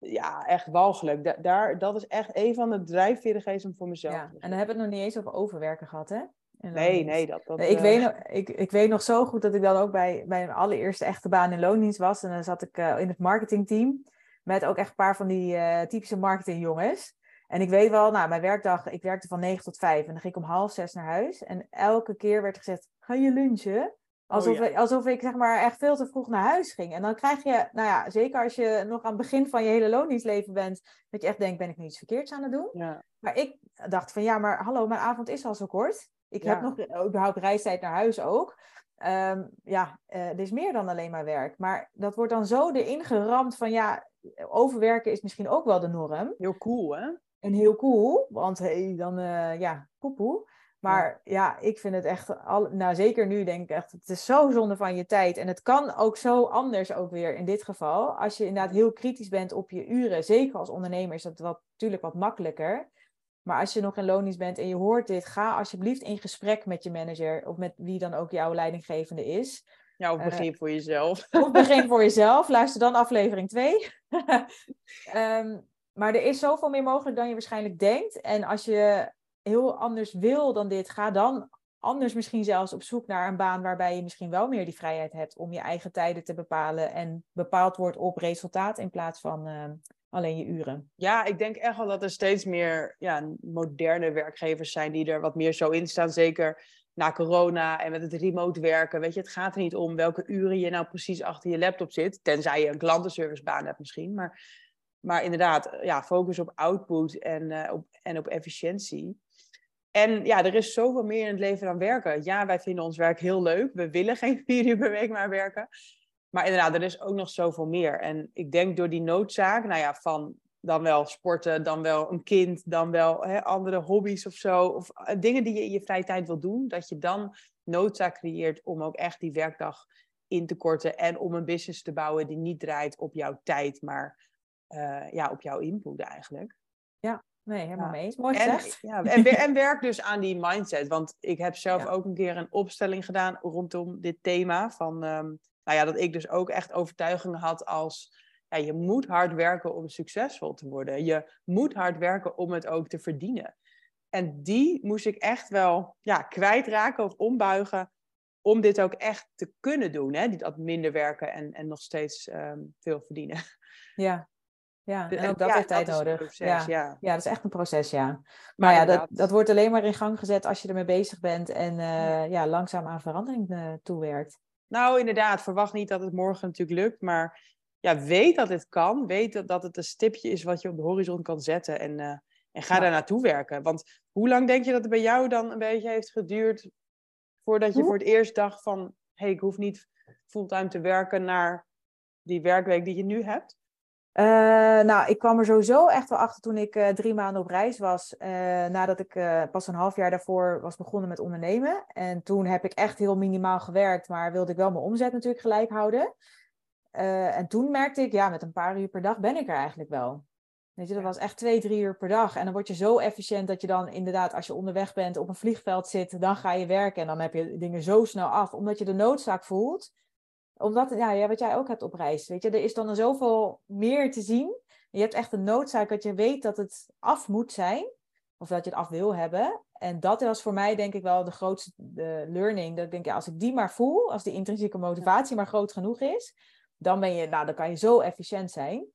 Speaker 2: ja, echt walgelijk. Da daar, dat is echt een van de drijfveerigheden voor mezelf. Ja,
Speaker 1: en dan hebben we het nog niet eens over overwerken gehad, hè?
Speaker 2: Nee, nee, dat... dat
Speaker 1: ik, uh... weet nog, ik, ik weet nog zo goed dat ik dan ook bij, bij mijn allereerste echte baan in loondienst was. En dan zat ik uh, in het marketingteam met ook echt een paar van die uh, typische marketingjongens. En ik weet wel, nou, mijn werkdag, ik werkte van 9 tot 5 en dan ging ik om half zes naar huis. En elke keer werd gezegd, ga je lunchen? Alsof, oh, ja. ik, alsof ik zeg maar echt veel te vroeg naar huis ging. En dan krijg je, nou ja, zeker als je nog aan het begin van je hele loondienstleven bent, dat je echt denkt, ben ik nu iets verkeerds aan het doen? Ja. Maar ik dacht van, ja, maar hallo, mijn avond is al zo kort. Ik ja. heb nog überhaupt reistijd naar huis ook. Um, ja, uh, er is meer dan alleen maar werk. Maar dat wordt dan zo erin geramd van, ja, overwerken is misschien ook wel de norm.
Speaker 2: Heel cool, hè?
Speaker 1: En heel cool, want hey, dan, uh, ja, poepoe. Maar ja. ja, ik vind het echt, al, nou zeker nu denk ik echt, het is zo zonde van je tijd. En het kan ook zo anders ook weer in dit geval. Als je inderdaad heel kritisch bent op je uren, zeker als ondernemer is dat wat, natuurlijk wat makkelijker. Maar als je nog in loondienst bent en je hoort dit, ga alsjeblieft in gesprek met je manager of met wie dan ook jouw leidinggevende is.
Speaker 2: Ja, of begin uh, voor jezelf.
Speaker 1: Of begin voor jezelf. Luister dan aflevering 2. um, ehm, maar er is zoveel meer mogelijk dan je waarschijnlijk denkt. En als je heel anders wil dan dit, ga dan anders misschien zelfs op zoek naar een baan waarbij je misschien wel meer die vrijheid hebt om je eigen tijden te bepalen en bepaald wordt op resultaat in plaats van uh, alleen je uren.
Speaker 2: Ja, ik denk echt wel dat er steeds meer ja, moderne werkgevers zijn die er wat meer zo in staan. Zeker na corona en met het remote werken. Weet je, het gaat er niet om welke uren je nou precies achter je laptop zit. Tenzij je een klantenservicebaan hebt misschien. Maar, maar inderdaad, ja, focus op output en, uh, op, en op efficiëntie. En ja, er is zoveel meer in het leven dan werken. Ja, wij vinden ons werk heel leuk. We willen geen vier uur per week maar werken. Maar inderdaad, er is ook nog zoveel meer. En ik denk door die noodzaak, nou ja, van dan wel sporten, dan wel een kind, dan wel hè, andere hobby's of zo. Of uh, dingen die je in je vrije tijd wil doen, dat je dan noodzaak creëert om ook echt die werkdag in te korten en om een business te bouwen die niet draait op jouw tijd, maar eh, ja, op jouw input eigenlijk.
Speaker 1: Ja, nee, helemaal ja. mee eens. Mooi
Speaker 2: en,
Speaker 1: gezegd.
Speaker 2: Ja, en, en, werk dus aan die mindset. Want ik heb zelf ook een keer een opstelling gedaan rondom dit thema. Van, um, nou ja, dat ik dus ook echt overtuigingen had als... Ja, je moet hard werken om succesvol te worden. Je moet hard werken om het ook te verdienen. En die moest ik echt wel ja, kwijtraken of ombuigen om dit ook echt te kunnen doen. Hè? Dat minder werken en, en nog steeds um, veel verdienen.
Speaker 1: Ja, ja, en ook dat heeft tijd nodig.
Speaker 2: Proces,
Speaker 1: ja.
Speaker 2: ja.
Speaker 1: ja, dat is echt een proces, ja. Maar, maar ja, dat, dat wordt alleen maar in gang gezet als je ermee bezig bent en uh, ja, langzaam aan verandering uh, toewerkt.
Speaker 2: Nou, inderdaad, verwacht niet dat het morgen natuurlijk lukt, maar ja, weet dat het kan. Weet dat, dat het een stipje is wat je op de horizon kan zetten en, uh, en ga ja. daar naartoe werken. Want hoe lang denk je dat het bij jou dan een beetje heeft geduurd voordat je voor het eerst dacht van, hé, hey, ik hoef niet fulltime te werken naar die werkweek die je nu hebt?
Speaker 1: Uh, nou, ik kwam er sowieso echt wel achter toen ik uh, drie maanden op reis was. Uh, nadat ik pas een half jaar daarvoor was begonnen met ondernemen. En toen heb ik echt heel minimaal gewerkt, maar wilde ik wel mijn omzet natuurlijk gelijk houden. en toen merkte ik, ja, met een paar uur per dag ben ik er eigenlijk wel. Weet je, dat was echt twee, drie uur per dag. En dan word je zo efficiënt dat je dan inderdaad, als je onderweg bent, op een vliegveld zit, dan ga je werken. En dan heb je dingen zo snel af, omdat je de noodzaak voelt omdat, ja, wat jij ook hebt op reis, weet je, er is dan zoveel meer te zien. Je hebt echt een noodzaak dat je weet dat het af moet zijn, of dat je het af wil hebben. En dat was voor mij denk ik wel de grootste de learning. Dat ik denk, ja, als ik die maar voel, als die intrinsieke motivatie maar groot genoeg is, dan ben je, nou, dan kan je zo efficiënt zijn.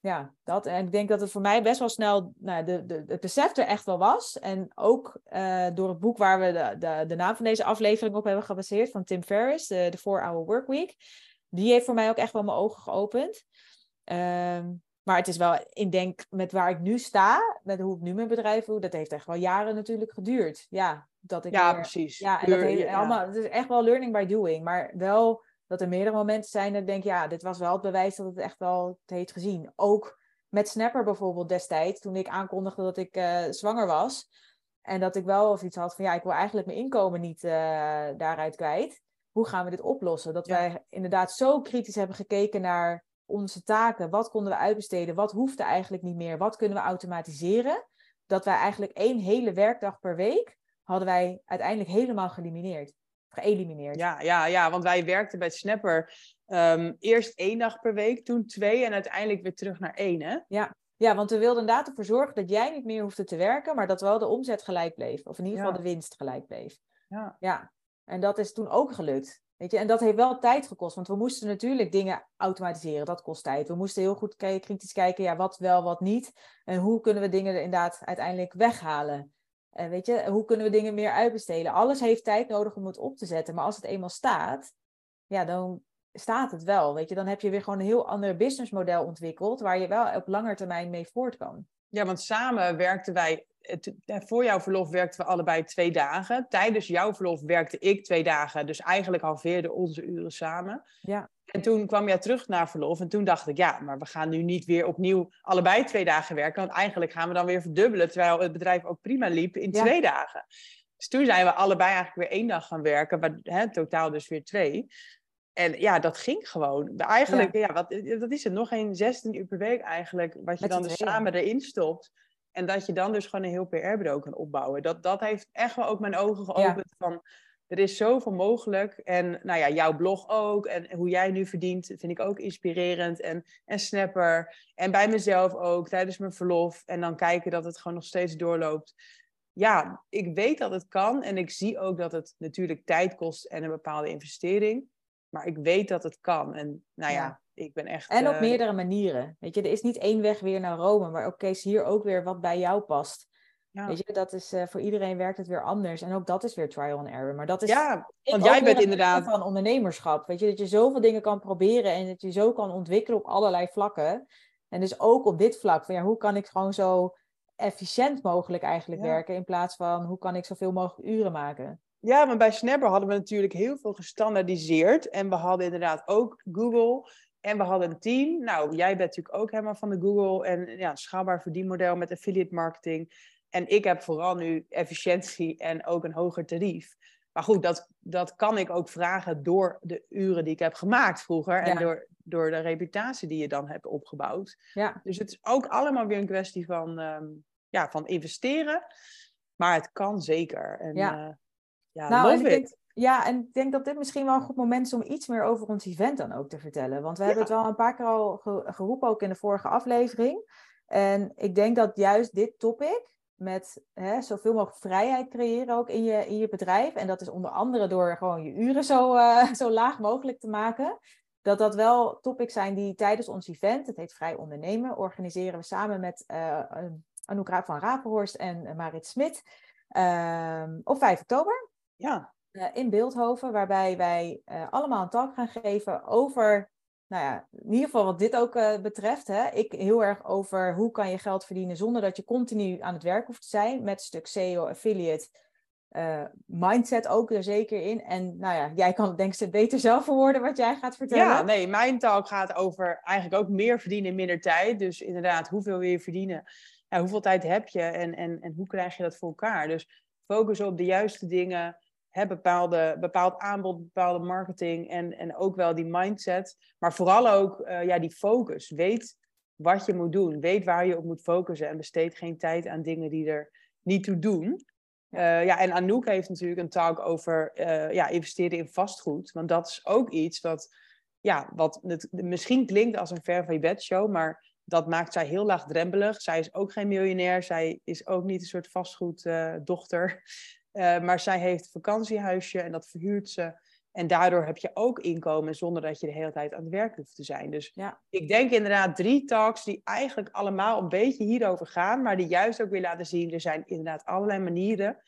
Speaker 1: Ja, dat. En ik denk dat het voor mij best wel snel, nou, de, de, het besef er echt wel was. En ook uh, door het boek waar we de, de, de naam van deze aflevering op hebben gebaseerd, van Tim Ferriss, de, de 4-Hour Workweek. Die heeft voor mij ook echt wel mijn ogen geopend. Um, maar het is wel, ik denk, met waar ik nu sta, met hoe ik nu mijn bedrijf doe, dat heeft echt wel jaren natuurlijk geduurd. Ja, dat ik
Speaker 2: ja
Speaker 1: weer,
Speaker 2: precies.
Speaker 1: Ja, en dat heeft ja. allemaal, het is echt wel learning by doing. Maar wel dat er meerdere momenten zijn dat ik denk, ja, dit was wel het bewijs dat het echt wel het heeft gezien. Ook met Snapper bijvoorbeeld destijds, toen ik aankondigde dat ik uh, zwanger was. En dat ik wel of iets had van, ja, ik wil eigenlijk mijn inkomen niet uh, daaruit kwijt. Hoe gaan we dit oplossen? Dat ja. wij inderdaad zo kritisch hebben gekeken naar onze taken. Wat konden we uitbesteden? Wat hoefde eigenlijk niet meer? Wat kunnen we automatiseren? Dat wij eigenlijk één hele werkdag per week hadden wij uiteindelijk helemaal geëlimineerd geëlimineerd.
Speaker 2: Ja, ja, ja, want wij werkten bij Snapper um, eerst één dag per week, toen twee en uiteindelijk weer terug naar één, hè?
Speaker 1: Ja, ja want we wilden inderdaad ervoor zorgen dat jij niet meer hoefde te werken, maar dat wel de omzet gelijk bleef. Of in ieder geval ja. de winst gelijk bleef.
Speaker 2: Ja.
Speaker 1: ja. En dat is toen ook gelukt. Weet je? En dat heeft wel tijd gekost, want we moesten natuurlijk dingen automatiseren. Dat kost tijd. We moesten heel goed kritisch kijken, ja, wat wel, wat niet. En hoe kunnen we dingen er inderdaad uiteindelijk weghalen. Uh, weet je, hoe kunnen we dingen meer uitbesteden? Alles heeft tijd nodig om het op te zetten. Maar als het eenmaal staat, ja, dan staat het wel. Weet je, dan heb je weer gewoon een heel ander businessmodel ontwikkeld, waar je wel op lange termijn mee voort kan.
Speaker 2: Ja, want samen werkten wij, voor jouw verlof werkten we allebei twee dagen. Tijdens jouw verlof werkte ik twee dagen. Dus eigenlijk halveerden onze uren samen.
Speaker 1: Ja.
Speaker 2: En toen kwam jij terug naar verlof en toen dacht ik, ja, maar we gaan nu niet weer opnieuw allebei twee dagen werken, want eigenlijk gaan we dan weer verdubbelen, terwijl het bedrijf ook prima liep in ja. twee dagen. Dus toen zijn we allebei eigenlijk weer één dag gaan werken, maar hè, totaal dus weer twee. En ja, dat ging gewoon. Eigenlijk, ja, ja wat, dat is het, nog geen 16 uur per week eigenlijk, wat je Met dan dus samen erin stopt. En dat je dan dus gewoon een heel PR-bureau kan opbouwen. Dat, dat heeft echt wel ook mijn ogen geopend van er is zoveel mogelijk. En nou ja, jouw blog ook. En hoe jij nu verdient, vind ik ook inspirerend. En, en snapper. En bij mezelf ook, tijdens mijn verlof. En dan kijken dat het gewoon nog steeds doorloopt. Ja, ik weet dat het kan. En ik zie ook dat het natuurlijk tijd kost en een bepaalde investering. Maar ik weet dat het kan. En nou ja, ja. ik ben echt...
Speaker 1: En op uh, meerdere manieren. Weet je, er is niet één weg weer naar Rome. Maar ook Kees, hier ook weer wat bij jou past. Ja. Weet je, dat is uh, voor iedereen werkt het weer anders. En ook dat is weer trial and error. Maar dat is.
Speaker 2: Ja, want jij bent inderdaad.
Speaker 1: van ondernemerschap. Weet je, dat je zoveel dingen kan proberen en dat je zo kan ontwikkelen op allerlei vlakken. En dus ook op dit vlak. Van ja, hoe kan ik gewoon zo efficiënt mogelijk eigenlijk ja. werken. In plaats van hoe kan ik zoveel mogelijk uren maken.
Speaker 2: Ja, maar bij Snapper hadden we natuurlijk heel veel gestandaardiseerd. En we hadden inderdaad ook Google. En we hadden een team. Nou, jij bent natuurlijk ook helemaal van de Google. En ja, schaalbaar verdienmodel met affiliate marketing. En ik heb vooral nu efficiëntie en ook een hoger tarief. Maar goed, dat, dat kan ik ook vragen door de uren die ik heb gemaakt vroeger. En door, door de reputatie die je dan hebt opgebouwd.
Speaker 1: Ja.
Speaker 2: Dus het is ook allemaal weer een kwestie van, ehm, ja, van investeren. Maar het kan zeker. En,
Speaker 1: Ja.
Speaker 2: eh, ja,
Speaker 1: Nou, en ik denk, ja, en ik denk dat dit misschien wel een goed moment is om iets meer over ons event dan ook te vertellen. Want we hebben het wel een paar keer al ge- geroepen, ook in de vorige aflevering. En ik denk dat juist dit topic, met hè, zoveel mogelijk vrijheid creëren ook in je, in je bedrijf. En dat is onder andere door gewoon je uren zo, eh, zo laag mogelijk te maken. Dat dat wel topics zijn die tijdens ons event, het heet Vrij Ondernemen, organiseren we samen met eh Anouk van Rapenhorst en eh, Marit Smit. ehm, op 5 oktober
Speaker 2: Ja,
Speaker 1: in Beeldhoven, waarbij wij allemaal een talk gaan geven over, nou ja, in ieder geval wat dit ook eh, betreft. Hè, ik heel erg over hoe kan je geld verdienen zonder dat je continu aan het werk hoeft te zijn, met stuk SEO, affiliate, eh, mindset ook er zeker in. En nou ja, jij kan het denk ik beter zelf verwoorden wat jij gaat vertellen.
Speaker 2: ja, nee, mijn talk gaat over eigenlijk ook meer verdienen in minder tijd. Dus inderdaad, hoeveel wil je verdienen? Ja, hoeveel tijd heb je en, en, en hoe krijg je dat voor elkaar? Dus focus op de juiste dingen. Heb bepaalde, bepaald aanbod, bepaalde marketing en, en ook wel die mindset. Maar vooral ook eh, ja, die focus. Weet wat je moet doen. Weet waar je op moet focussen. En besteed geen tijd aan dingen die er niet toe doen. Ja. ja, en Anouk heeft natuurlijk een talk over uh, ja, investeren in vastgoed. Want dat is ook iets wat, ja, wat het, misschien klinkt als een ver van je bed show, maar dat maakt zij heel laagdrempelig. Zij is ook geen miljonair. Zij is ook niet een soort vastgoeddochter. Uh, maar zij heeft een vakantiehuisje en dat verhuurt ze. En daardoor heb je ook inkomen zonder dat je de hele tijd aan het werk hoeft te zijn. Dus
Speaker 1: ja.
Speaker 2: ik denk inderdaad drie talks die eigenlijk allemaal een beetje hierover gaan. Maar die juist ook weer laten zien, er zijn inderdaad allerlei manieren.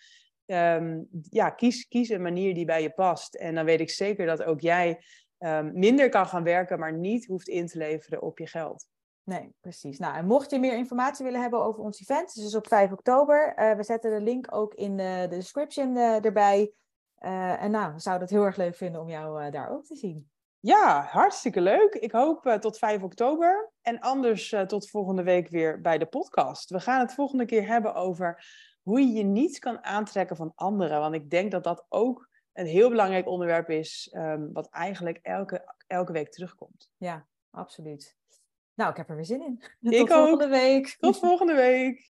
Speaker 2: Um, ja, kies, kies een manier die bij je past. En dan weet ik zeker dat ook jij um, minder kan gaan werken, maar niet hoeft in te leveren op je geld.
Speaker 1: Nee, precies. Nou, en mocht je meer informatie willen hebben over ons event, dus op 5 oktober. Uh, we zetten de link ook in de, de description uh, erbij. Uh, en nou, we zouden het heel erg leuk vinden om jou daar ook te zien.
Speaker 2: Ja, hartstikke leuk. Ik hoop tot 5 oktober. En anders tot volgende week weer bij de podcast. We gaan het volgende keer hebben over hoe je je niets kan aantrekken van anderen. Want ik denk dat dat ook een heel belangrijk onderwerp is, um, wat eigenlijk elke, elke week terugkomt.
Speaker 1: Ja, absoluut. Nou, ik heb er weer zin in. Tot
Speaker 2: ik
Speaker 1: volgende week.
Speaker 2: Tot volgende week.